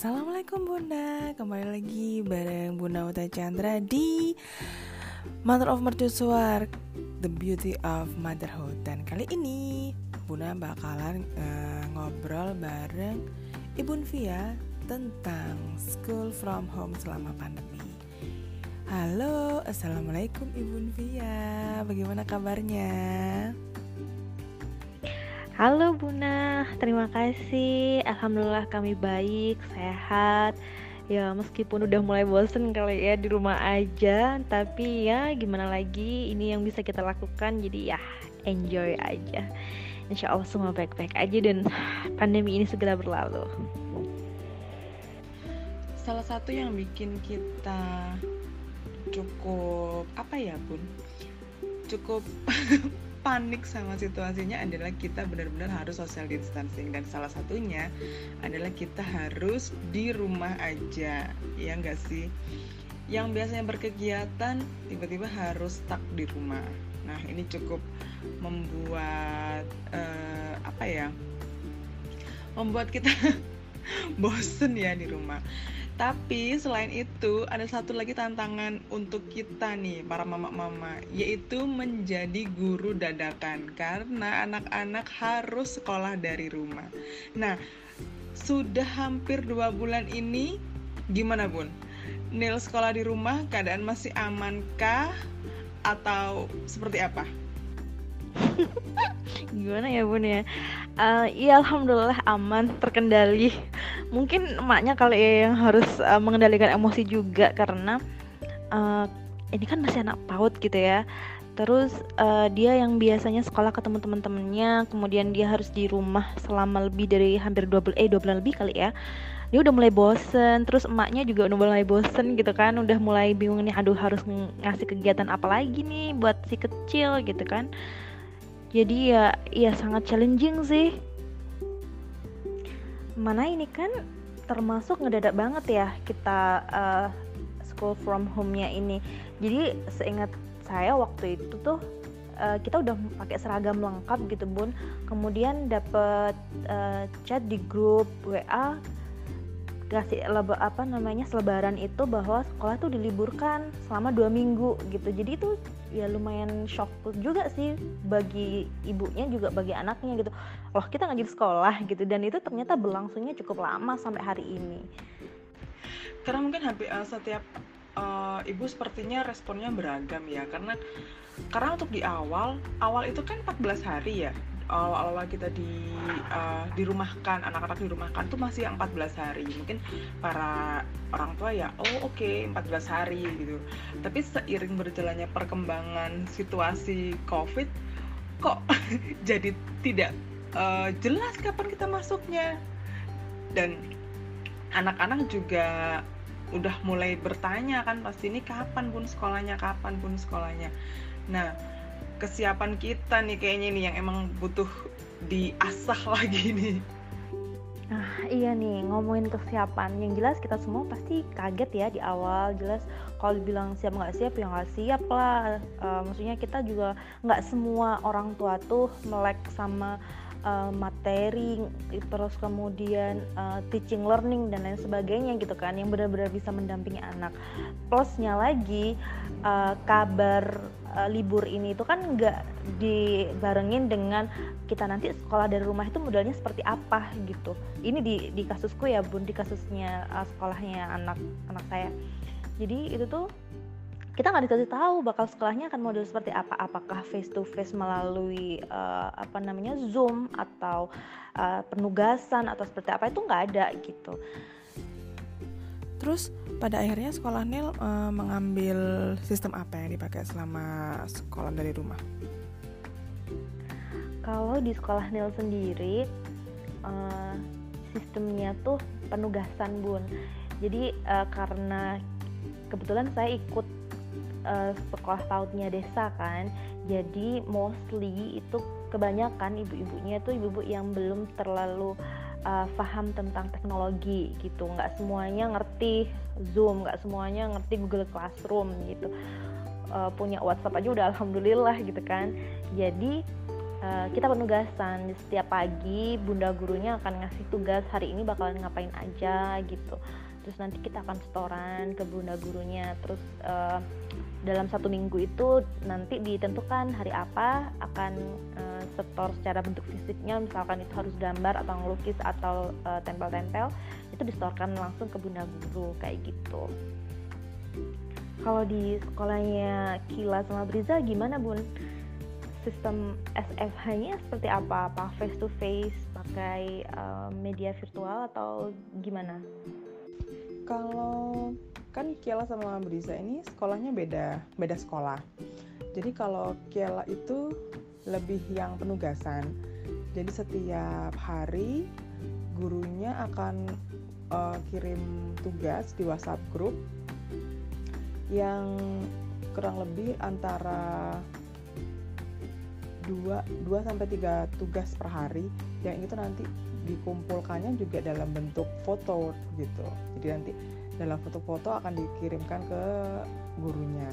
Assalamualaikum Bunda. Kembali lagi bareng Bunda Uta Chandra di Mother of Mercusuar The Beauty of Motherhood. Dan kali ini Bunda bakalan uh, ngobrol bareng Ibu Via Tentang School from Home selama pandemi. Halo, Assalamualaikum Ibu Via. Bagaimana kabarnya? Halo Buna, terima kasih. Alhamdulillah kami baik, sehat. Ya meskipun udah mulai bosen kali ya di rumah aja, tapi ya gimana lagi, ini yang bisa kita lakukan. Jadi ya enjoy aja. Insya Allah semua baik-baik aja dan pandemi ini segera berlalu. Salah satu yang bikin kita cukup apa ya bun? Cukup panik sama situasinya adalah kita benar-benar harus social distancing. Dan salah satunya adalah kita harus di rumah aja ya enggak sih? Yang biasanya berkegiatan tiba-tiba harus stuck di rumah. Nah ini cukup membuat uh, apa ya? Membuat kita bosen ya di rumah tapi selain itu ada satu lagi tantangan untuk kita nih para mama-mama yaitu menjadi guru dadakan karena anak-anak harus sekolah dari rumah. Nah sudah hampir dua bulan ini gimana bun? Nil sekolah di rumah keadaan masih amankah atau seperti apa? gimana ya bun ya? Uh, ya alhamdulillah aman terkendali. Mungkin emaknya kalau ya yang harus uh, mengendalikan emosi juga karena uh, ini kan masih anak paut gitu ya. Terus uh, dia yang biasanya sekolah ketemu teman-temannya kemudian dia harus di rumah selama lebih dari hampir dua bulan eh dua bulan lebih kali ya. Dia udah mulai bosen terus emaknya juga udah mulai bosen gitu kan udah mulai bingung nih aduh harus ngasih kegiatan apa lagi nih buat si kecil gitu kan jadi ya ya sangat challenging sih. Mana ini kan termasuk ngedadak banget ya kita uh, school from home-nya ini. Jadi seingat saya waktu itu tuh uh, kita udah pakai seragam lengkap gitu bun. Kemudian dapet uh, chat di grup WA kasih leba, apa namanya selebaran itu bahwa sekolah tuh diliburkan selama dua minggu gitu. Jadi itu ya lumayan shock juga sih bagi ibunya juga bagi anaknya gitu. Loh kita ngajin sekolah gitu dan itu ternyata berlangsungnya cukup lama sampai hari ini. Karena mungkin hampir uh, setiap uh, ibu sepertinya responnya beragam ya. Karena karena untuk di awal awal itu kan 14 hari ya awal-awal kita di uh, dirumahkan anak-anak dirumahkan tuh masih yang 14 hari. Mungkin para orang tua ya oh oke okay, 14 hari gitu. Tapi seiring berjalannya perkembangan situasi covid kok jadi tidak uh, jelas kapan kita masuknya. Dan anak-anak juga udah mulai bertanya kan pasti ini kapan pun sekolahnya kapan pun sekolahnya? Nah kesiapan kita nih kayaknya nih yang emang butuh diasah lagi nih. Nah iya nih ngomongin kesiapan yang jelas kita semua pasti kaget ya di awal. Jelas kalau dibilang siap nggak siap ya nggak siap lah. Uh, maksudnya kita juga nggak semua orang tua tuh melek sama uh, materi terus kemudian uh, teaching learning dan lain sebagainya gitu kan yang benar-benar bisa mendampingi anak. Plusnya lagi uh, kabar uh, libur ini itu kan nggak dibarengin dengan kita nanti sekolah dari rumah itu modelnya seperti apa gitu. Ini di di kasusku ya bun di kasusnya uh, sekolahnya anak anak saya. Jadi itu tuh kita nggak dikasih tahu bakal sekolahnya akan model seperti apa. Apakah face to face melalui uh, apa namanya zoom atau uh, penugasan atau seperti apa itu nggak ada gitu. Terus pada akhirnya sekolah Nil uh, mengambil sistem apa yang dipakai selama sekolah dari rumah? Kalau di sekolah Nil sendiri uh, sistemnya tuh penugasan bun. Jadi uh, karena kebetulan saya ikut uh, sekolah pautnya desa kan jadi mostly itu kebanyakan ibu-ibunya itu ibu-ibu yang belum terlalu uh, paham tentang teknologi gitu. Nggak semuanya ngerti zoom nggak semuanya ngerti google classroom gitu. Uh, punya whatsapp aja udah alhamdulillah gitu kan. Jadi uh, kita penugasan. Setiap pagi bunda gurunya akan ngasih tugas hari ini bakalan ngapain aja? gitu terus nanti kita akan setoran ke bunda gurunya. Terus uh, dalam satu minggu itu nanti ditentukan hari apa akan uh, setor secara bentuk fisiknya. Misalkan itu harus gambar atau ngelukis atau uh, tempel-tempel itu disetorkan langsung ke bunda guru kayak gitu. Kalau di sekolahnya Kila sama Briza gimana bun? Sistem SFH-nya seperti apa? Apa face to face pakai uh, media virtual atau gimana kalau kan Kiela sama Brisa ini sekolahnya beda beda sekolah. Jadi kalau Kiela itu lebih yang penugasan. Jadi setiap hari gurunya akan uh, kirim tugas di WhatsApp grup yang kurang lebih antara 2 2 sampai 3 tugas per hari. Yang itu nanti dikumpulkannya juga dalam bentuk foto gitu. Jadi nanti dalam foto-foto akan dikirimkan ke gurunya.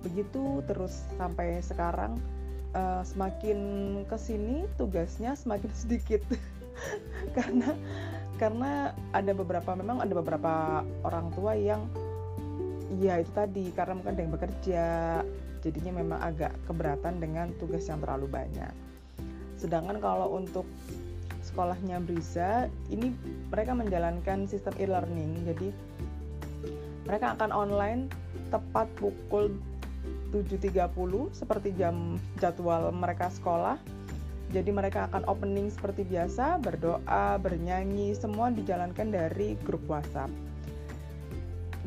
Begitu terus sampai sekarang uh, semakin ke sini tugasnya semakin sedikit. Karena karena ada beberapa memang ada beberapa orang tua yang ya itu tadi karena mungkin ada yang bekerja jadinya memang agak keberatan dengan tugas yang terlalu banyak. Sedangkan kalau untuk sekolahnya Brisa ini mereka menjalankan sistem e-learning. Jadi mereka akan online tepat pukul 7.30 seperti jam jadwal mereka sekolah. Jadi mereka akan opening seperti biasa berdoa bernyanyi semua dijalankan dari grup WhatsApp.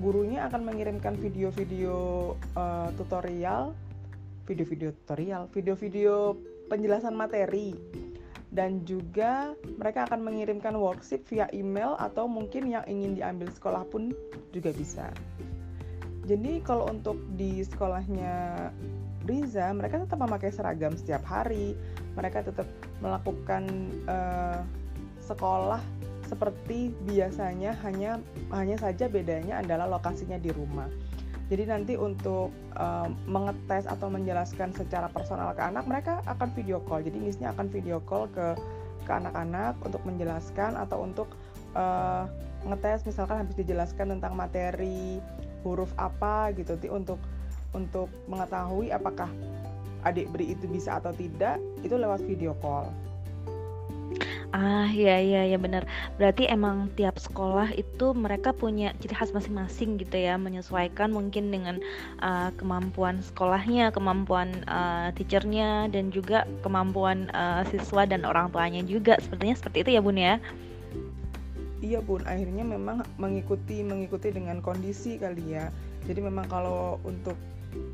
Gurunya akan mengirimkan video-video uh, tutorial video-video tutorial video-video penjelasan materi dan juga mereka akan mengirimkan worksheet via email atau mungkin yang ingin diambil sekolah pun juga bisa. Jadi kalau untuk di sekolahnya Riza, mereka tetap memakai seragam setiap hari, mereka tetap melakukan uh, sekolah seperti biasanya hanya hanya saja bedanya adalah lokasinya di rumah. Jadi nanti untuk um, mengetes atau menjelaskan secara personal ke anak, mereka akan video call. Jadi misalnya akan video call ke ke anak-anak untuk menjelaskan atau untuk uh, ngetes misalkan habis dijelaskan tentang materi huruf apa gitu nanti untuk untuk mengetahui apakah adik beri itu bisa atau tidak itu lewat video call. Ah, iya iya ya benar. Berarti emang tiap sekolah itu mereka punya ciri khas masing-masing gitu ya, menyesuaikan mungkin dengan uh, kemampuan sekolahnya, kemampuan uh, teachernya dan juga kemampuan uh, siswa dan orang tuanya juga. Sepertinya seperti itu ya, Bun ya. Iya, Bun. Akhirnya memang mengikuti mengikuti dengan kondisi kali ya. Jadi memang kalau untuk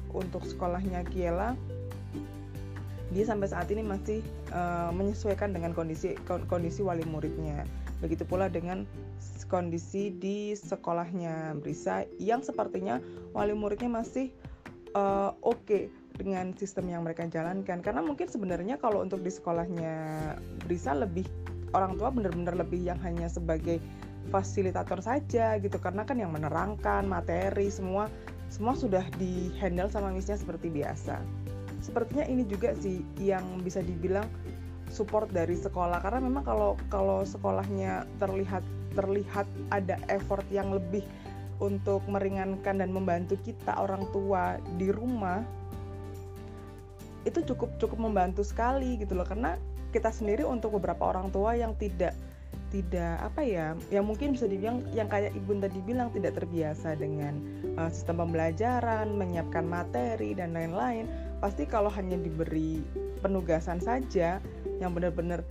untuk sekolahnya Kiela dia sampai saat ini masih uh, menyesuaikan dengan kondisi kondisi wali muridnya. Begitu pula dengan kondisi di sekolahnya Brisa yang sepertinya wali muridnya masih uh, oke okay dengan sistem yang mereka jalankan. Karena mungkin sebenarnya kalau untuk di sekolahnya Brisa lebih orang tua benar-benar lebih yang hanya sebagai fasilitator saja gitu. Karena kan yang menerangkan materi semua semua sudah di handle sama misnya seperti biasa sepertinya ini juga sih yang bisa dibilang support dari sekolah. Karena memang kalau kalau sekolahnya terlihat terlihat ada effort yang lebih untuk meringankan dan membantu kita orang tua di rumah itu cukup cukup membantu sekali gitu loh. Karena kita sendiri untuk beberapa orang tua yang tidak tidak apa ya yang mungkin bisa dibilang yang kayak ibu tadi bilang tidak terbiasa dengan uh, sistem pembelajaran menyiapkan materi dan lain-lain. Pasti kalau hanya diberi penugasan saja yang benar-benar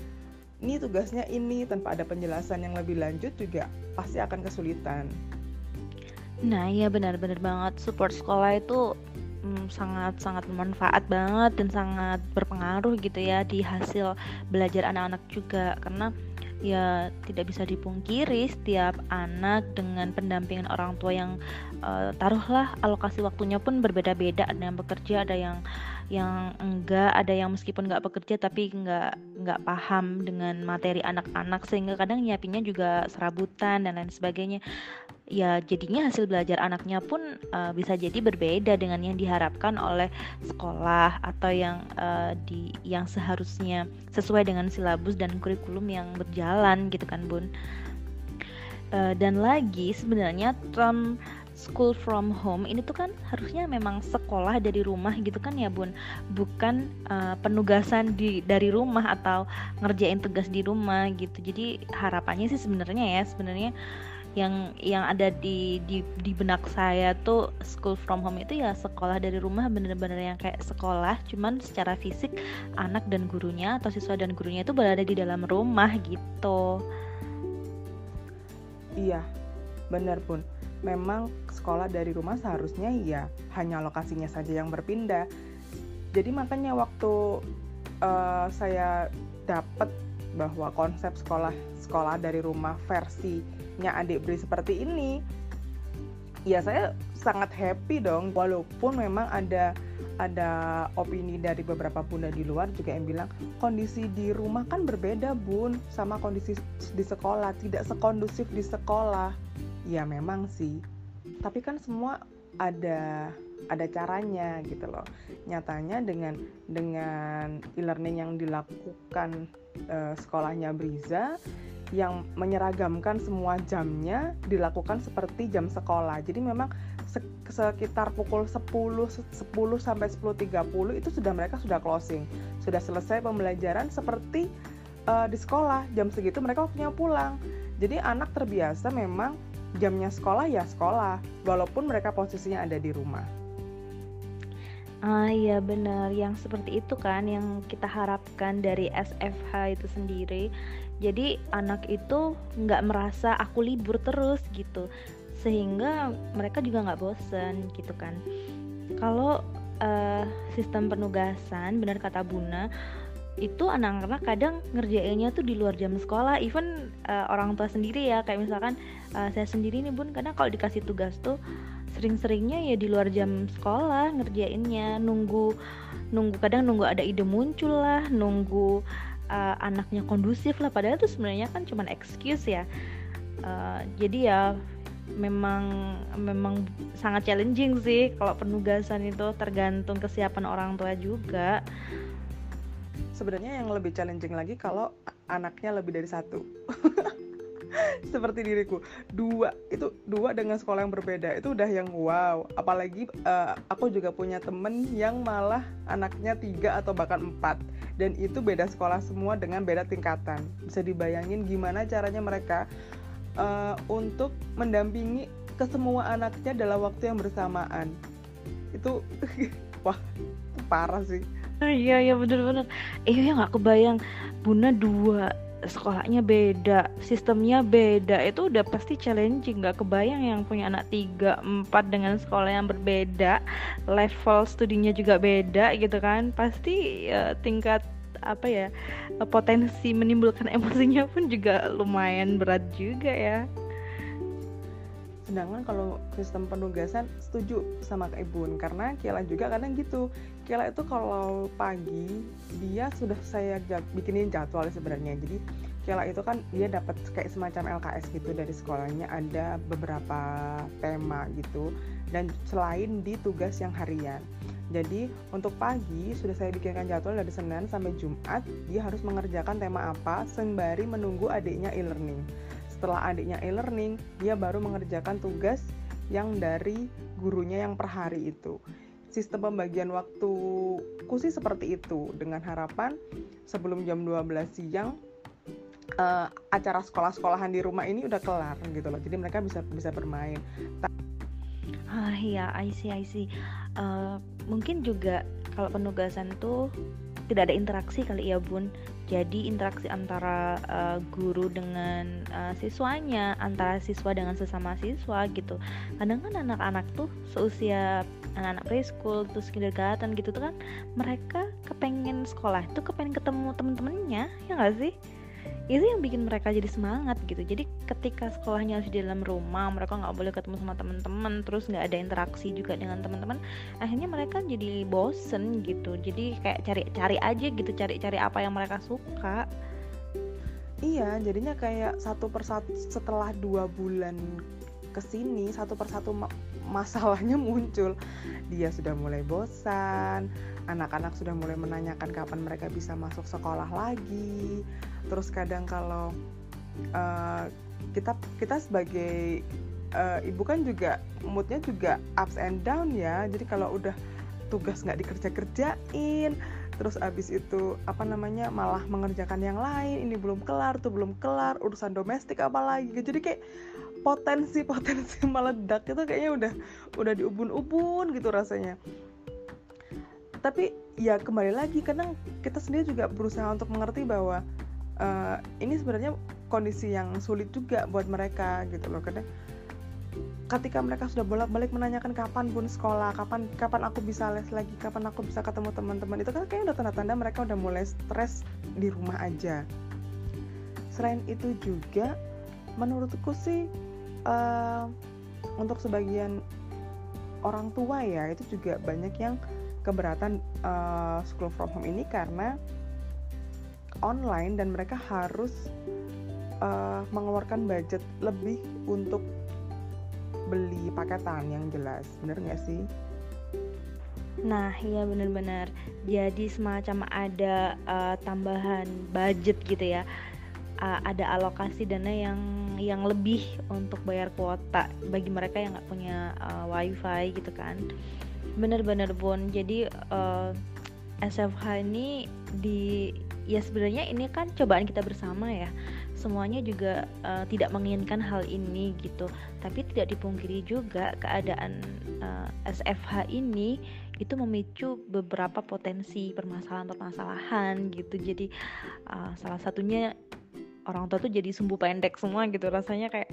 ini tugasnya ini tanpa ada penjelasan yang lebih lanjut juga pasti akan kesulitan. Nah iya benar-benar banget. Support sekolah itu hmm, sangat sangat bermanfaat banget dan sangat berpengaruh gitu ya di hasil belajar anak-anak juga. Karena ya tidak bisa dipungkiri setiap anak dengan pendampingan orang tua yang uh, taruhlah alokasi waktunya pun berbeda-beda. Ada yang bekerja ada yang yang enggak. Ada yang meskipun nggak bekerja tapi nggak nggak paham dengan materi anak-anak. Sehingga kadang nyiapinnya juga serabutan dan lain sebagainya ya jadinya hasil belajar anaknya pun uh, bisa jadi berbeda dengan yang diharapkan oleh sekolah atau yang uh, di yang seharusnya sesuai dengan silabus dan kurikulum yang berjalan gitu kan bun. Uh, dan lagi sebenarnya term school from home ini tuh kan harusnya memang sekolah dari rumah gitu kan ya bun. Bukan uh, penugasan di dari rumah atau ngerjain tugas di rumah gitu. Jadi harapannya sih sebenarnya ya sebenarnya yang yang ada di di di benak saya tuh school from home itu ya sekolah dari rumah bener-bener yang kayak sekolah cuman secara fisik anak dan gurunya atau siswa dan gurunya itu berada di dalam rumah gitu. Iya bener pun. Memang sekolah dari rumah seharusnya ya hanya lokasinya saja yang berpindah. Jadi makanya waktu uh, saya dapat bahwa konsep sekolah sekolah dari rumah versi nya adik Bri seperti ini. Ya saya sangat happy dong walaupun memang ada ada opini dari beberapa bunda di luar juga yang bilang kondisi di rumah kan berbeda bun sama kondisi di sekolah tidak sekondusif di sekolah. Ya memang sih. Tapi kan semua ada ada caranya gitu loh. Nyatanya dengan dengan e-learning yang dilakukan uh, sekolahnya Briza yang menyeragamkan semua jamnya dilakukan seperti jam sekolah. Jadi memang sekitar pukul 10 10 sampai 10.30 itu sudah mereka sudah closing. Sudah selesai pembelajaran seperti uh, di sekolah. Jam segitu mereka waktunya pulang. Jadi anak terbiasa memang jamnya sekolah ya sekolah walaupun mereka posisinya ada di rumah. Ah iya benar, yang seperti itu kan yang kita harapkan dari SFH itu sendiri. Jadi anak itu nggak merasa aku libur terus gitu. Sehingga mereka juga nggak bosen gitu kan. Kalau uh, sistem penugasan benar kata Buna itu anak-anak kadang ngerjainnya tuh di luar jam sekolah. Even uh, orang tua sendiri ya. Kayak misalkan uh, saya sendiri nih bun. Kadang kalau dikasih tugas tuh sering-seringnya ya di luar jam sekolah ngerjainnya. Nunggu nunggu kadang nunggu ada ide muncul lah nunggu uh, anaknya kondusif lah. Padahal itu sebenarnya kan cuma excuse ya. Uh, jadi ya memang memang sangat challenging sih kalau penugasan itu tergantung kesiapan orang tua juga. Sebenarnya yang lebih challenging lagi kalau anaknya lebih dari satu seperti diriku. Dua itu dua dengan sekolah yang berbeda itu udah yang wow. Apalagi uh, aku juga punya temen yang malah anaknya tiga atau bahkan empat. Dan itu beda sekolah semua dengan beda tingkatan. Bisa dibayangin gimana caranya mereka uh, untuk mendampingi ke semua anaknya dalam waktu yang bersamaan. Itu wah parah sih. Iya iya bener-bener. Iya ya nggak kebayang. Bunda dua sekolahnya beda, sistemnya beda, itu udah pasti challenging. Gak kebayang yang punya anak tiga, empat dengan sekolah yang berbeda, level studinya juga beda gitu kan. Pasti ya, tingkat apa ya potensi menimbulkan emosinya pun juga lumayan berat juga ya sedangkan kalau sistem penugasan setuju sama Kak Ibun karena Kiela juga kadang gitu Kiela itu kalau pagi dia sudah saya bikinin jadwal sebenarnya. Jadi Kiela itu kan dia dapat kayak semacam LKS gitu dari sekolahnya ada beberapa tema gitu. Dan selain di tugas yang harian. Jadi untuk pagi sudah saya bikinkan jadwal dari Senin sampai Jumat dia harus mengerjakan tema apa sembari menunggu adiknya e-learning. Setelah adiknya e-learning dia baru mengerjakan tugas yang dari gurunya yang per hari itu sistem pembagian waktu sih seperti itu. Dengan harapan sebelum jam 12 siang uh, acara sekolah-sekolahan di rumah ini udah kelar gitu loh. Jadi mereka bisa bisa bermain. Ah iya I see I see. Uh, mungkin juga kalau penugasan tuh tidak ada interaksi kali ya bun. Jadi interaksi antara uh, guru dengan uh, siswanya antara siswa dengan sesama siswa gitu. Kadang kan anak-anak tuh seusia anak-anak preschool terus kindergarten gitu tuh kan mereka kepengen sekolah tuh kepengen ketemu temen-temennya ya nggak sih? Itu yang bikin mereka jadi semangat gitu. Jadi ketika sekolahnya harus di dalam rumah mereka nggak boleh ketemu sama teman-teman terus nggak ada interaksi juga dengan teman-teman akhirnya mereka jadi bosen gitu. Jadi kayak cari-cari aja gitu cari-cari apa yang mereka suka. Iya jadinya kayak satu persatu setelah dua bulan ke sini satu persatu masalahnya muncul. Dia sudah mulai bosan anak-anak sudah mulai menanyakan kapan mereka bisa masuk sekolah lagi. Terus kadang kalau uh, kita kita sebagai uh, ibu kan juga moodnya juga ups and down ya. Jadi kalau udah tugas nggak dikerja kerjain terus abis itu apa namanya malah mengerjakan yang lain ini belum kelar tuh belum kelar urusan domestik apa lagi. Jadi kayak potensi potensi meledak itu kayaknya udah udah diubun-ubun gitu rasanya tapi ya kembali lagi kadang kita sendiri juga berusaha untuk mengerti bahwa uh, ini sebenarnya kondisi yang sulit juga buat mereka gitu loh kadang ketika mereka sudah bolak-balik menanyakan kapan pun sekolah, kapan kapan aku bisa les lagi, kapan aku bisa ketemu teman-teman, itu kan kayaknya udah tanda-tanda mereka udah mulai stres di rumah aja. Selain itu juga, menurutku sih uh, untuk sebagian orang tua ya itu juga banyak yang keberatan uh, school from home ini karena online dan mereka harus uh, mengeluarkan budget lebih untuk beli paketan yang jelas bener nggak sih Nah, iya bener-bener. Jadi semacam ada uh, tambahan budget gitu ya. Uh, ada alokasi dana yang yang lebih untuk bayar kuota bagi mereka yang nggak punya uh, wifi gitu kan. Bener-bener pun. Jadi uh, SFH ini di ya sebenarnya ini kan cobaan kita bersama ya semuanya juga uh, tidak menginginkan hal ini gitu tapi tidak dipungkiri juga keadaan uh, eh, SFH ini itu memicu beberapa potensi permasalahan-permasalahan gitu jadi uh, salah satunya orang tua tuh jadi sumbu pendek semua gitu. Rasanya kayak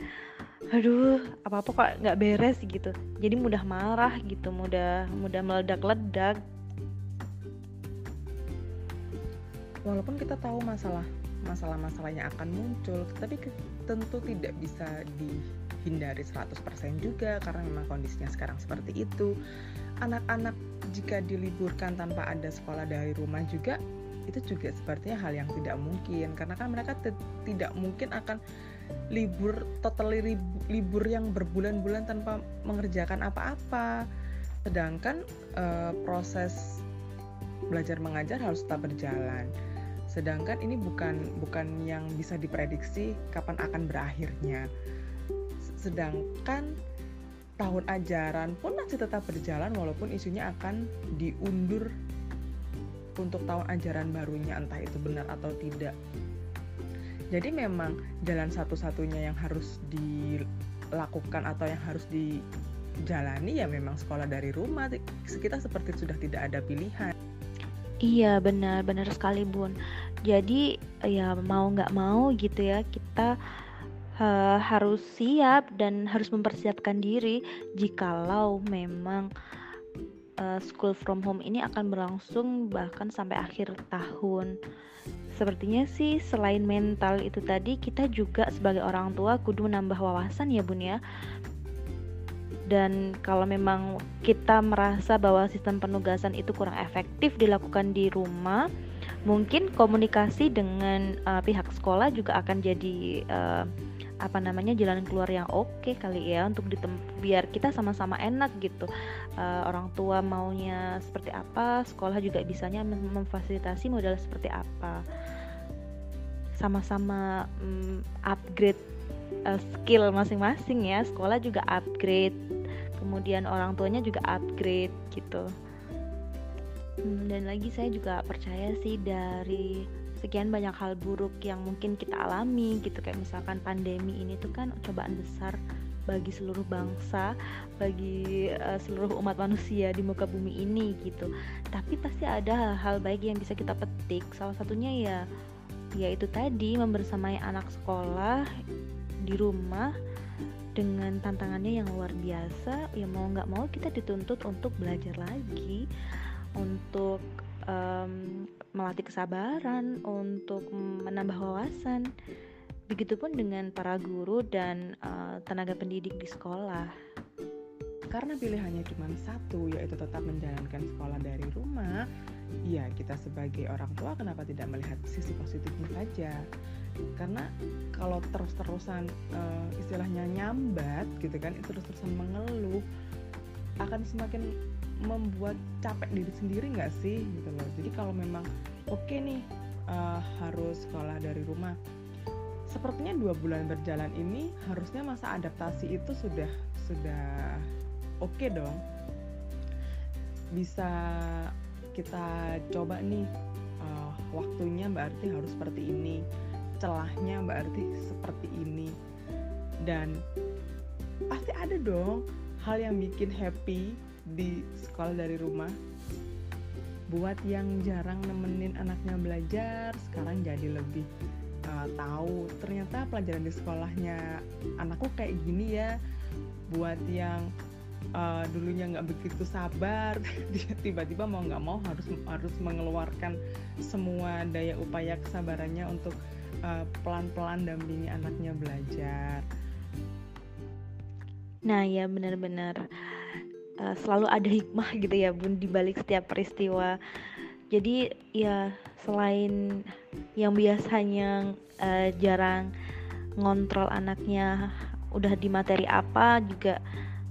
aduh apa apa kok nggak beres gitu. Jadi mudah marah gitu mudah mudah meledak-ledak. Walaupun kita tahu masalah masalah-masalahnya akan muncul tapi tentu tidak bisa dihindari 100% juga karena memang kondisinya sekarang seperti itu. Anak-anak jika diliburkan tanpa ada sekolah dari rumah juga itu juga sepertinya hal yang tidak mungkin. Karena kan mereka tidak mungkin akan libur totally libur yang berbulan-bulan tanpa mengerjakan apa-apa. Sedangkan uh, proses belajar mengajar harus tetap berjalan. Sedangkan ini bukan bukan yang bisa diprediksi kapan akan berakhirnya. Sedangkan tahun ajaran pun masih tetap berjalan walaupun isunya akan diundur untuk tahun ajaran barunya entah itu benar atau tidak. Jadi memang jalan satu-satunya yang harus dilakukan atau yang harus dijalani ya memang sekolah dari rumah. Kita seperti sudah tidak ada pilihan. Iya benar, benar sekali Bun. Jadi ya mau nggak mau gitu ya kita uh, harus siap dan harus mempersiapkan diri jikalau memang school from home ini akan berlangsung bahkan sampai akhir tahun. Sepertinya sih selain mental itu tadi kita juga sebagai orang tua kudu menambah wawasan ya Bun ya dan kalau memang kita merasa bahwa sistem penugasan itu kurang efektif dilakukan di rumah mungkin komunikasi dengan uh, pihak sekolah juga akan jadi uh, apa namanya jalan keluar yang oke okay kali ya untuk ditem biar kita sama-sama enak gitu. Uh, orang tua maunya seperti apa sekolah juga bisanya mem memfasilitasi modal seperti apa. Sama-sama um, upgrade uh, skill masing-masing ya sekolah juga upgrade kemudian orang tuanya juga upgrade gitu. Hmm, dan lagi saya juga percaya sih dari sekian banyak hal buruk yang mungkin kita alami gitu kayak misalkan pandemi ini tuh kan cobaan besar bagi seluruh bangsa, bagi uh, seluruh umat manusia di muka bumi ini gitu. Tapi pasti ada hal-hal baik yang bisa kita petik. Salah satunya ya ya itu tadi membersamai anak sekolah di rumah dengan tantangannya yang luar biasa ya mau nggak mau kita dituntut untuk belajar lagi untuk um, melatih kesabaran untuk menambah wawasan. Begitupun dengan para guru dan uh, tenaga pendidik di sekolah. Karena pilihannya cuma satu yaitu tetap menjalankan sekolah dari rumah ya kita sebagai orang tua kenapa tidak melihat sisi positifnya saja? Karena kalau terus-terusan uh, istilahnya nyambat gitu kan terus-terusan mengeluh akan semakin membuat capek diri sendiri nggak sih? Gitu loh. Jadi kalau memang oke okay nih uh, harus sekolah dari rumah sepertinya dua bulan berjalan ini harusnya masa adaptasi itu sudah sudah oke okay dong. Bisa kita coba nih uh, waktunya berarti harus seperti ini celahnya berarti seperti ini. Dan pasti ada dong hal yang bikin happy di sekolah dari rumah. Buat yang jarang nemenin anaknya belajar sekarang jadi lebih uh, tahu. Ternyata pelajaran di sekolahnya anakku kayak gini ya. Buat yang uh, dulunya nggak begitu sabar tiba-tiba mau nggak mau harus harus mengeluarkan semua daya upaya kesabarannya untuk uh, pelan-pelan dampingi anaknya belajar. Nah ya benar-benar uh, selalu ada hikmah gitu ya bun di balik setiap peristiwa. Jadi ya selain yang biasanya uh, jarang ngontrol anaknya udah di materi apa juga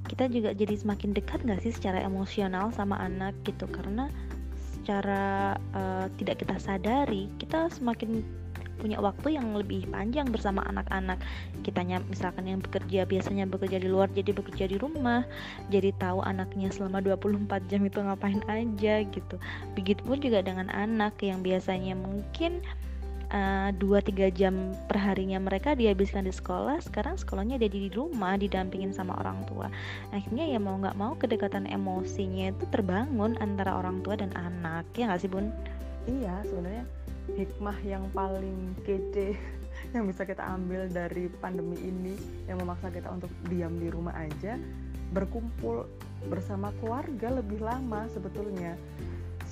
kita juga jadi semakin dekat nggak sih secara emosional sama anak gitu karena secara uh, tidak kita sadari kita semakin punya waktu yang lebih panjang bersama anak-anak. Kitanya misalkan yang bekerja biasanya bekerja di luar jadi bekerja di rumah jadi tahu anaknya selama 24 jam itu ngapain aja gitu. Begitupun juga dengan anak yang biasanya mungkin Eh, dua uh, tiga jam perharinya mereka dihabiskan di sekolah sekarang sekolahnya ada di rumah didampingin sama orang tua. Akhirnya ya mau nggak mau kedekatan emosinya itu terbangun antara orang tua dan anak. Ya nggak sih bun? Iya sebenarnya hikmah yang paling kece yang bisa kita ambil dari pandemi ini yang memaksa kita untuk diam di rumah aja berkumpul bersama keluarga lebih lama sebetulnya.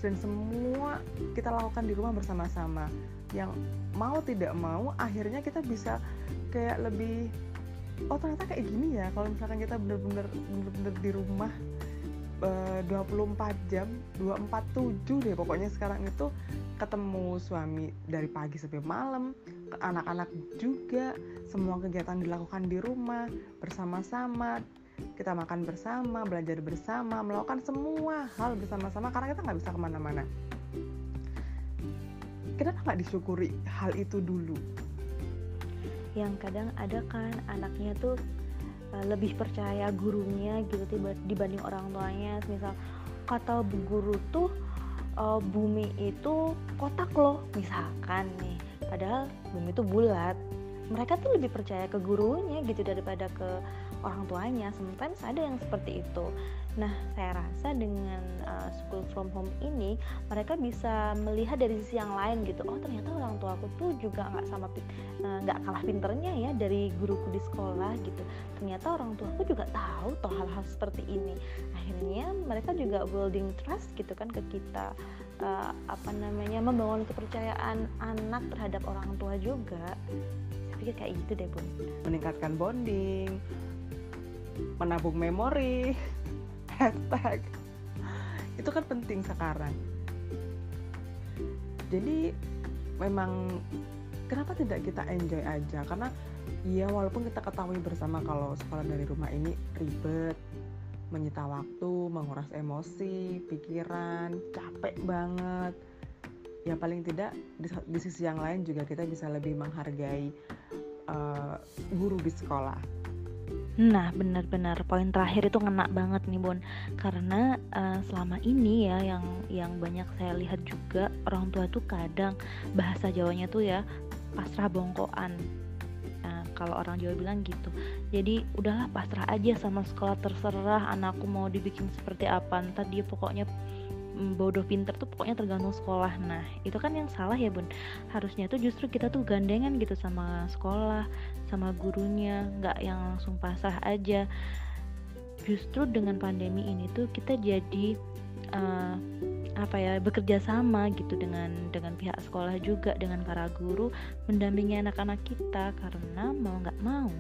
Dan semua kita lakukan di rumah bersama-sama. Yang mau tidak mau akhirnya kita bisa kayak lebih oh ternyata kayak gini ya kalau misalkan kita bener-bener bener-bener di rumah 24 jam 247 deh pokoknya sekarang itu ketemu suami dari pagi sampai malam anak-anak juga semua kegiatan dilakukan di rumah bersama-sama kita makan bersama belajar bersama melakukan semua hal bersama-sama karena kita nggak bisa ke mana-mana. Kenapa nggak disyukuri hal itu dulu? Yang kadang ada kan anaknya tuh uh, lebih percaya gurunya gitu tiba dibanding orang tuanya. Misal kata bu guru tuh uh, bumi itu kotak loh misalkan nih. Padahal bumi itu bulat. Mereka tuh lebih percaya ke gurunya gitu daripada ke orang tuanya sometimes ada yang seperti itu Nah, saya rasa dengan uh, school from home ini mereka bisa melihat dari sisi yang lain gitu. Oh, ternyata orang tua aku tuh juga nggak sama eh, nggak uh, kalah pinternya ya dari guruku di sekolah gitu. Ternyata orang tua aku juga tahu toh hal-hal seperti ini. Akhirnya mereka juga building trust gitu kan ke kita uh, apa namanya membangun kepercayaan anak terhadap orang tua juga. Saya pikir kayak gitu deh, Bun. Meningkatkan bonding, menabung memori hashtag. Itu kan penting sekarang. Jadi memang kenapa tidak kita enjoy aja? Karena ya walaupun kita ketahui bersama kalau sekolah dari rumah ini ribet menyita waktu menguras emosi pikiran capek banget. Ya paling tidak di, di sisi yang lain juga kita bisa lebih menghargai uh, guru di sekolah Nah, benar-benar poin terakhir itu ngena banget nih, Bon. Karena uh, selama ini ya yang yang banyak saya lihat juga orang tua tuh kadang bahasa Jawanya tuh ya pasrah bongkoan. Nah, kalau orang Jawa bilang gitu. Jadi udahlah pasrah aja sama sekolah terserah anakku mau dibikin seperti apa. Ntar dia pokoknya bodoh pinter tuh pokoknya tergantung sekolah nah itu kan yang salah ya bun harusnya tuh justru kita tuh gandengan gitu sama sekolah sama gurunya nggak yang langsung pasrah aja. Justru dengan pandemi ini tuh kita jadi uh, apa ya bekerja sama gitu dengan dengan pihak sekolah juga dengan para guru mendampingi anak-anak kita. Karena mau nggak mau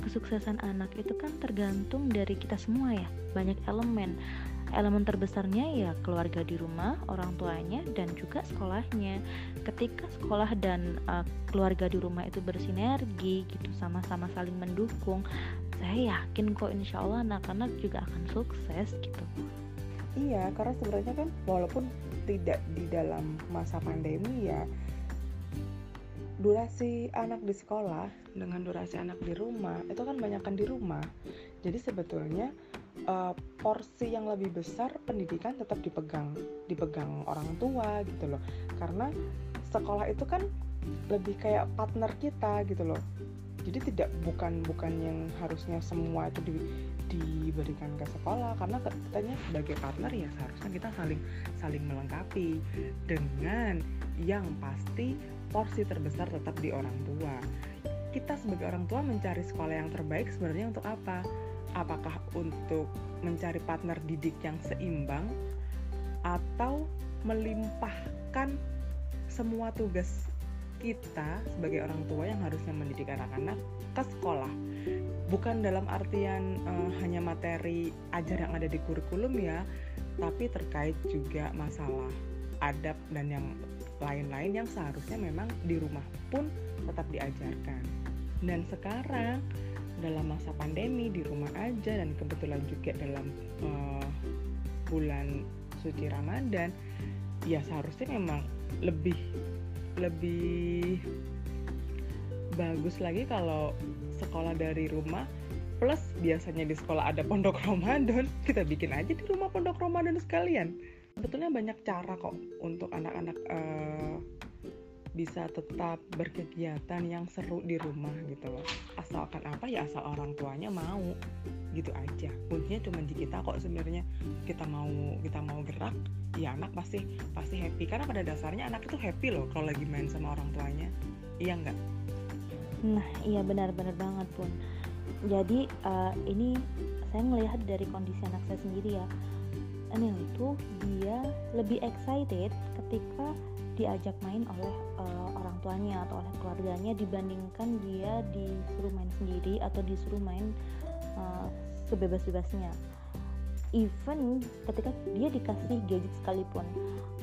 kesuksesan anak itu kan tergantung dari kita semua ya. Banyak elemen elemen terbesarnya ya keluarga di rumah, orang tuanya dan juga sekolahnya. Ketika sekolah dan uh, keluarga di rumah itu bersinergi gitu sama-sama saling mendukung, saya yakin kok insya Allah anak-anak juga akan sukses gitu. Iya, karena sebenarnya kan walaupun tidak di dalam masa pandemi ya durasi anak di sekolah dengan durasi anak di rumah itu kan banyakkan di rumah jadi sebetulnya uh, porsi yang lebih besar pendidikan tetap dipegang dipegang orang tua gitu loh karena sekolah itu kan lebih kayak partner kita gitu loh jadi tidak bukan bukan yang harusnya semua itu di, diberikan ke sekolah karena katanya sebagai partner ya seharusnya kita saling saling melengkapi dengan yang pasti porsi terbesar tetap di orang tua. Kita sebagai orang tua mencari sekolah yang terbaik sebenarnya untuk apa? Apakah untuk mencari partner didik yang seimbang atau melimpahkan semua tugas kita sebagai orang tua yang harusnya mendidik anak-anak ke sekolah bukan dalam artian uh, hanya materi ajar yang ada di kurikulum ya tapi terkait juga masalah adab dan yang lain-lain yang seharusnya memang di rumah pun tetap diajarkan. Dan sekarang dalam masa pandemi di rumah aja dan kebetulan juga dalam uh, bulan suci Ramadan, ya seharusnya memang lebih lebih bagus lagi kalau sekolah dari rumah plus biasanya di sekolah ada pondok Ramadan kita bikin aja di rumah pondok Ramadan sekalian. Sebetulnya banyak cara kok untuk anak-anak uh, bisa tetap berkegiatan yang seru di rumah gitu loh. Asalkan apa ya asal orang tuanya mau gitu aja. Kuncinya cuma di kita kok sebenarnya. Kita mau kita mau gerak ya anak pasti pasti happy. Karena pada dasarnya anak itu happy loh kalau lagi main sama orang tuanya. Iya nggak? Nah iya benar-benar banget pun. Jadi uh, ini saya melihat dari kondisi anak saya sendiri ya. Anil itu dia lebih excited ketika diajak main oleh uh, orang tuanya atau oleh keluarganya dibandingkan dia disuruh main sendiri atau disuruh main uh, sebebas-bebasnya even ketika dia dikasih gadget sekalipun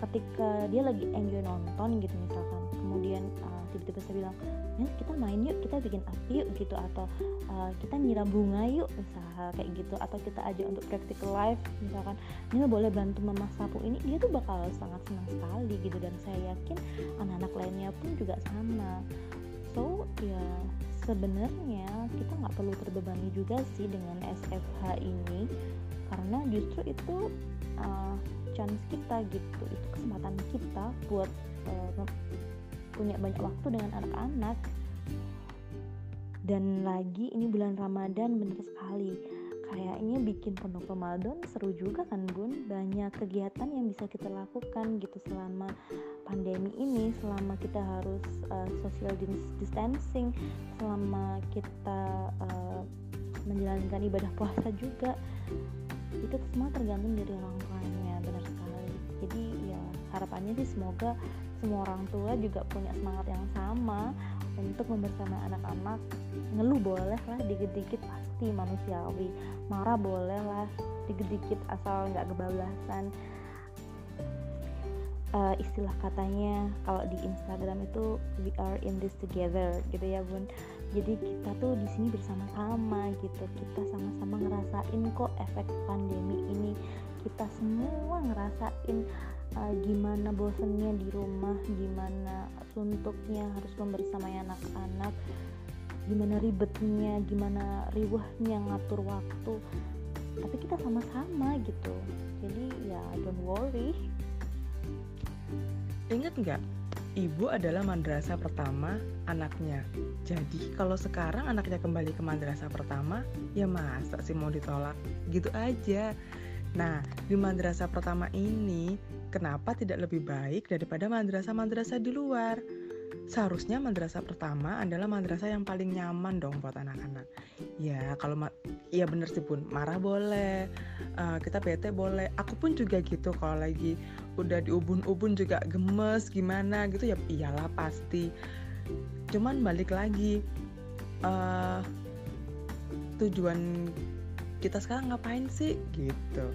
ketika dia lagi enjoy nonton gitu misalkan kemudian uh, tiba-tiba saya bilang ya kita main yuk kita bikin api yuk gitu atau uh, kita nyiram bunga yuk misalnya kayak gitu atau kita aja untuk practical life misalkan ini boleh bantu mama sapu ini dia tuh bakal sangat senang sekali gitu dan saya yakin anak-anak lainnya pun juga sama. So ya sebenarnya kita nggak perlu terbebani juga sih dengan SFH ini karena justru itu uh, chance kita gitu. Itu kesempatan kita buat uh, punya banyak waktu dengan anak-anak. Dan lagi ini bulan Ramadan bener sekali. Kayaknya bikin pondok Ramadan seru juga kan bun? Banyak kegiatan yang bisa kita lakukan gitu selama pandemi ini selama kita harus uh, social distancing selama kita uh, menjalankan ibadah puasa juga itu semua tergantung dari orang tuanya benar sekali. Jadi ya harapannya sih semoga semua orang tua juga punya semangat yang sama untuk membersama anak-anak. Ngeluh boleh lah dikit-dikit pasti manusiawi. Marah boleh lah dikit-dikit asal nggak kebablasan. Uh, istilah katanya kalau di Instagram itu we are in this together gitu ya bun jadi kita tuh di sini bersama-sama gitu. Kita sama-sama ngerasain kok efek pandemi ini. Kita semua ngerasain uh, gimana bosennya di rumah gimana suntuknya harus membersamai anak-anak gimana ribetnya gimana riwahnya ngatur waktu. Tapi kita sama-sama gitu. Jadi ya don't worry. Ingat nggak ibu adalah madrasah pertama anaknya. Jadi kalau sekarang anaknya kembali ke madrasah pertama, ya masa sih mau ditolak? Gitu aja. Nah, di madrasah pertama ini, kenapa tidak lebih baik daripada madrasah-madrasah di luar? Seharusnya madrasah pertama adalah madrasah yang paling nyaman dong buat anak-anak. Ya, kalau ma ya bener sih pun marah boleh, uh, kita bete boleh. Aku pun juga gitu kalau lagi udah di ubun-ubun juga gemes gimana gitu ya iyalah pasti. Cuman balik lagi uh, tujuan kita sekarang ngapain sih gitu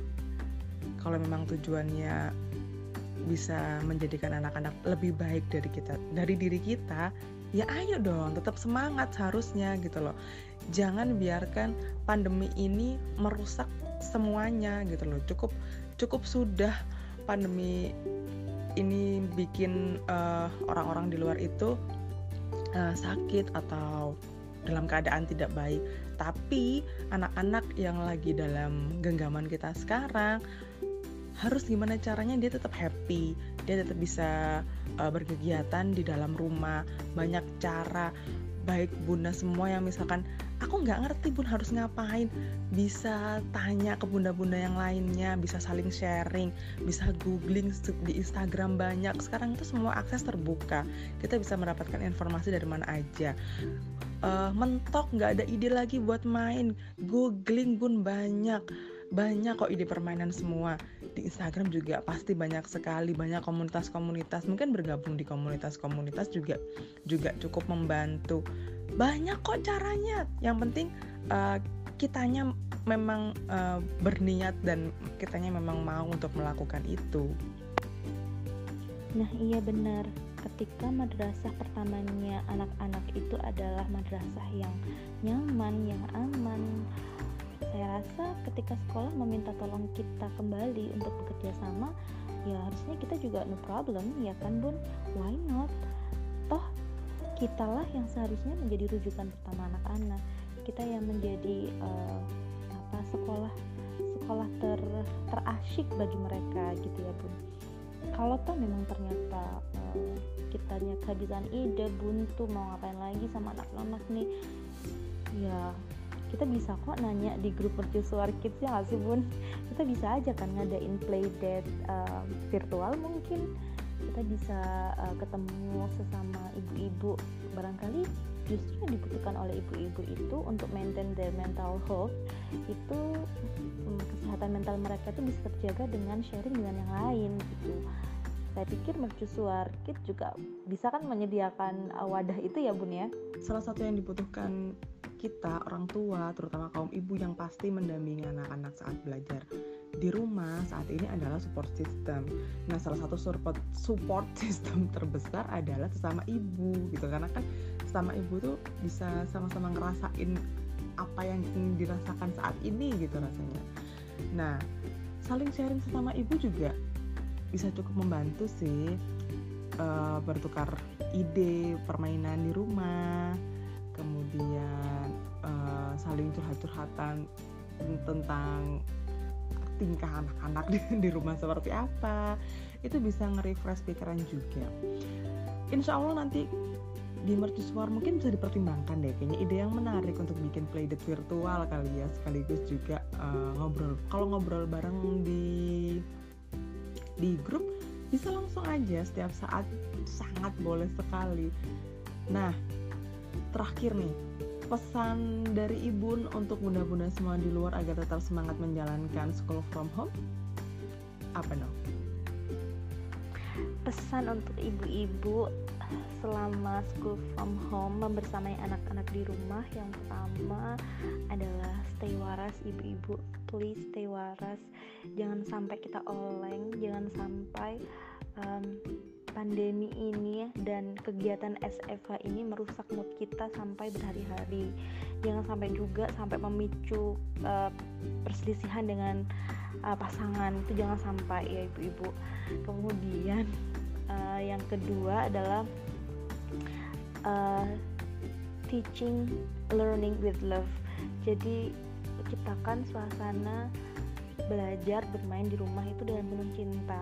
kalau memang tujuannya bisa menjadikan anak-anak lebih baik dari kita dari diri kita ya ayo dong tetap semangat seharusnya gitu loh. Jangan biarkan pandemi ini merusak semuanya gitu loh. Cukup cukup sudah pandemi ini bikin uh, orang-orang di luar itu uh, sakit atau dalam keadaan tidak baik. Tapi anak-anak yang lagi dalam genggaman kita sekarang harus gimana caranya dia tetap happy dia tetap bisa uh, berkegiatan di dalam rumah. Banyak cara baik bunda semua yang misalkan aku nggak ngerti bun harus ngapain. Bisa tanya ke bunda-bunda yang lainnya bisa saling sharing bisa googling di Instagram banyak. Sekarang itu semua akses terbuka. Kita bisa mendapatkan informasi dari mana aja. Uh, mentok nggak ada ide lagi buat main. Googling bun banyak banyak kok ide permainan semua di Instagram juga pasti banyak sekali banyak komunitas-komunitas. Mungkin bergabung di komunitas-komunitas juga juga cukup membantu. Banyak kok caranya. Yang penting uh, kitanya memang uh, berniat dan kitanya memang mau untuk melakukan itu. Nah iya benar. Ketika madrasah pertamanya anak-anak itu adalah madrasah yang nyaman yang aman saya rasa ketika sekolah meminta tolong kita kembali untuk bekerja sama ya harusnya kita juga no problem ya kan bun? Why not? Toh kitalah yang seharusnya menjadi rujukan pertama anak-anak. Kita yang menjadi uh, apa sekolah sekolah ter terasyik bagi mereka gitu ya bun. Kalau toh memang ternyata uh, kitanya kehabisan ide buntu mau ngapain lagi sama anak-anak nih? Ya kita bisa kok nanya di grup mercusuar kids ya nggak sih bun? Kita bisa aja kan ngadain playdate uh, virtual mungkin. Kita bisa uh, ketemu sesama ibu-ibu. Barangkali justru yang dibutuhkan oleh ibu-ibu itu untuk maintain their mental health itu um, kesehatan mental mereka itu bisa terjaga dengan sharing dengan yang lain gitu saya pikir mercusuar kids juga bisa kan menyediakan uh, wadah itu ya bun ya salah satu yang dibutuhkan kita orang tua terutama kaum ibu yang pasti mendampingi anak-anak saat belajar di rumah saat ini adalah support system. Nah, salah satu support support system terbesar adalah sesama ibu gitu karena kan sesama ibu tuh bisa sama-sama ngerasain apa yang dirasakan saat ini gitu rasanya. Nah, saling sharing sesama ibu juga bisa cukup membantu sih uh, bertukar ide permainan di rumah kemudian uh, saling curhat-curhatan tentang tingkah anak-anak di, di rumah seperti apa. Itu bisa nge-refresh pikiran juga. Insya Allah nanti di mercusuar mungkin bisa dipertimbangkan deh. Kayaknya ide yang menarik untuk bikin playdate virtual kali ya sekaligus juga uh, ngobrol. Kalau ngobrol bareng di di grup bisa langsung aja setiap saat. Sangat boleh sekali. Nah terakhir nih pesan dari ibu untuk bunda-bunda semua di luar agar tetap semangat menjalankan school from home. Apa no? Pesan untuk ibu-ibu selama school from home membersamai anak-anak di rumah yang pertama adalah stay waras ibu-ibu please stay waras jangan sampai kita oleng jangan sampai um, pandemi ini dan kegiatan SFH ini merusak mood kita sampai berhari-hari. Jangan sampai juga sampai memicu uh, perselisihan dengan uh, pasangan itu jangan sampai ya ibu-ibu. Kemudian uh, yang kedua adalah uh, teaching learning with love. Jadi ciptakan suasana belajar bermain di rumah itu dengan penuh cinta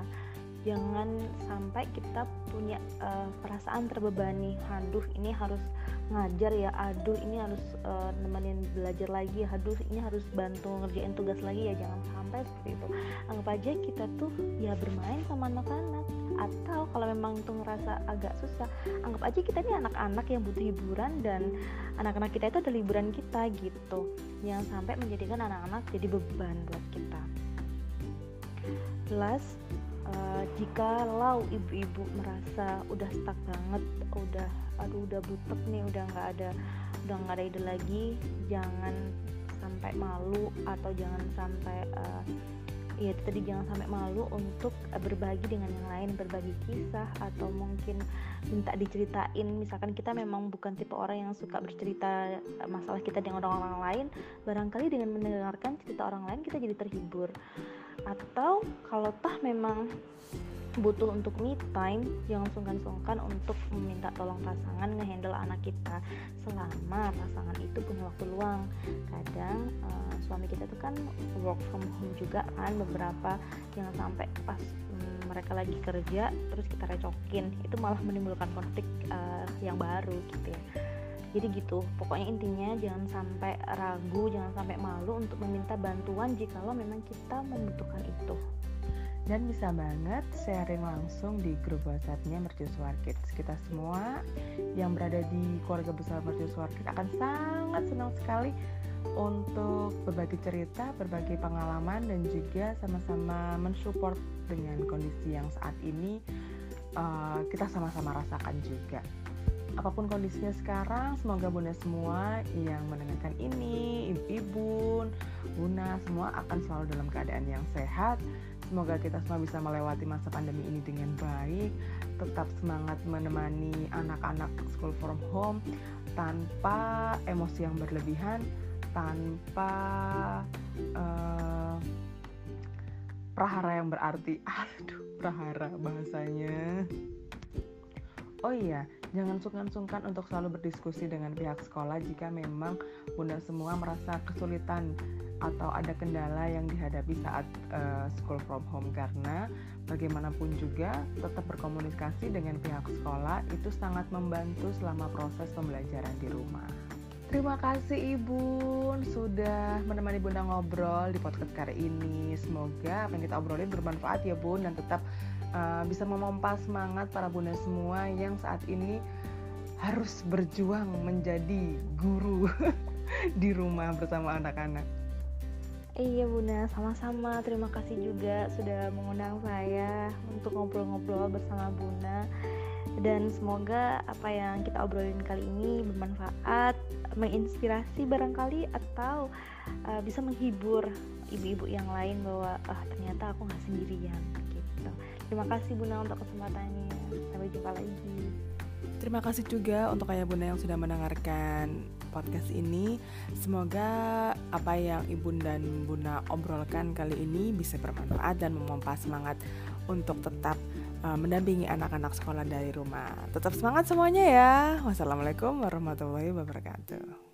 jangan sampai kita punya uh, perasaan terbebani. Aduh ini harus ngajar ya. Aduh ini harus uh, nemenin belajar lagi. Aduh ini harus bantu ngerjain tugas lagi ya. Jangan sampai seperti itu. Anggap aja kita tuh ya bermain sama anak-anak. Atau kalau memang tuh ngerasa agak susah anggap aja kita ini anak-anak yang butuh hiburan dan anak-anak kita itu adalah liburan kita gitu. Jangan sampai menjadikan anak-anak jadi beban buat kita. Plus uh, jika lau ibu-ibu merasa udah stuck banget udah aduh udah butek nih udah nggak ada udah nggak ada ide lagi jangan sampai malu atau jangan sampai uh, ya tadi jangan sampai malu untuk berbagi dengan yang lain berbagi kisah atau mungkin minta diceritain. Misalkan kita memang bukan tipe orang yang suka bercerita uh, masalah kita dengan orang-orang lain barangkali dengan mendengarkan cerita orang lain kita jadi terhibur atau kalau tah memang butuh untuk me time jangan sungkan-sungkan untuk meminta tolong pasangan ngehandle anak kita selama pasangan itu punya waktu luang. Kadang uh, suami kita tuh kan work from home juga kan beberapa jangan sampai pas um, mereka lagi kerja terus kita recokin. Itu malah menimbulkan konflik uh, yang baru gitu ya jadi gitu pokoknya intinya jangan sampai ragu jangan sampai malu untuk meminta bantuan jika lo memang kita membutuhkan itu dan bisa banget sharing langsung di grup WhatsAppnya Mercusuar Kids. Kita semua yang berada di keluarga besar Mercusuar Kids akan sangat senang sekali untuk berbagi cerita, berbagi pengalaman dan juga sama-sama mensupport dengan kondisi yang saat ini uh, kita sama-sama rasakan juga. Apa pun kondisinya sekarang, semoga bunda semua yang mendengarkan ini, ibu-ibu, bunda semua akan selalu dalam keadaan yang sehat, Semoga kita semua bisa melewati masa pandemi ini dengan baik, tetap semangat menemani anak-anak school from home tanpa emosi yang berlebihan, tanpa uh, prahara yang berarti. Aduh, prahara bahasanya. Oh iya, jangan sungkan-sungkan untuk selalu berdiskusi dengan pihak sekolah jika memang bunda semua merasa kesulitan atau ada kendala yang dihadapi saat uh, school from home karena bagaimanapun juga tetap berkomunikasi dengan pihak sekolah itu sangat membantu selama proses pembelajaran di rumah. Terima kasih Ibu sudah menemani Bunda ngobrol di podcast kali ini. Semoga apa yang kita obrolin bermanfaat ya Bun dan tetap uh, bisa memompa semangat para bunda semua yang saat ini harus berjuang menjadi guru di rumah bersama anak-anak. Iya Bunda, sama-sama. Terima kasih juga sudah mengundang saya untuk ngobrol-ngobrol bersama Bunda. Dan semoga apa yang kita obrolin kali ini bermanfaat, menginspirasi barangkali atau uh, bisa menghibur ibu-ibu yang lain bahwa ah ternyata aku nggak sendirian. Terima kasih Bunda untuk kesempatannya. Sampai jumpa lagi. Terima kasih juga untuk ayah bunda yang sudah mendengarkan podcast ini. Semoga apa yang ibu dan bunda obrolkan kali ini bisa bermanfaat dan memompa semangat untuk tetap uh, mendampingi anak-anak sekolah dari rumah. Tetap semangat semuanya ya. Wassalamualaikum warahmatullahi wabarakatuh.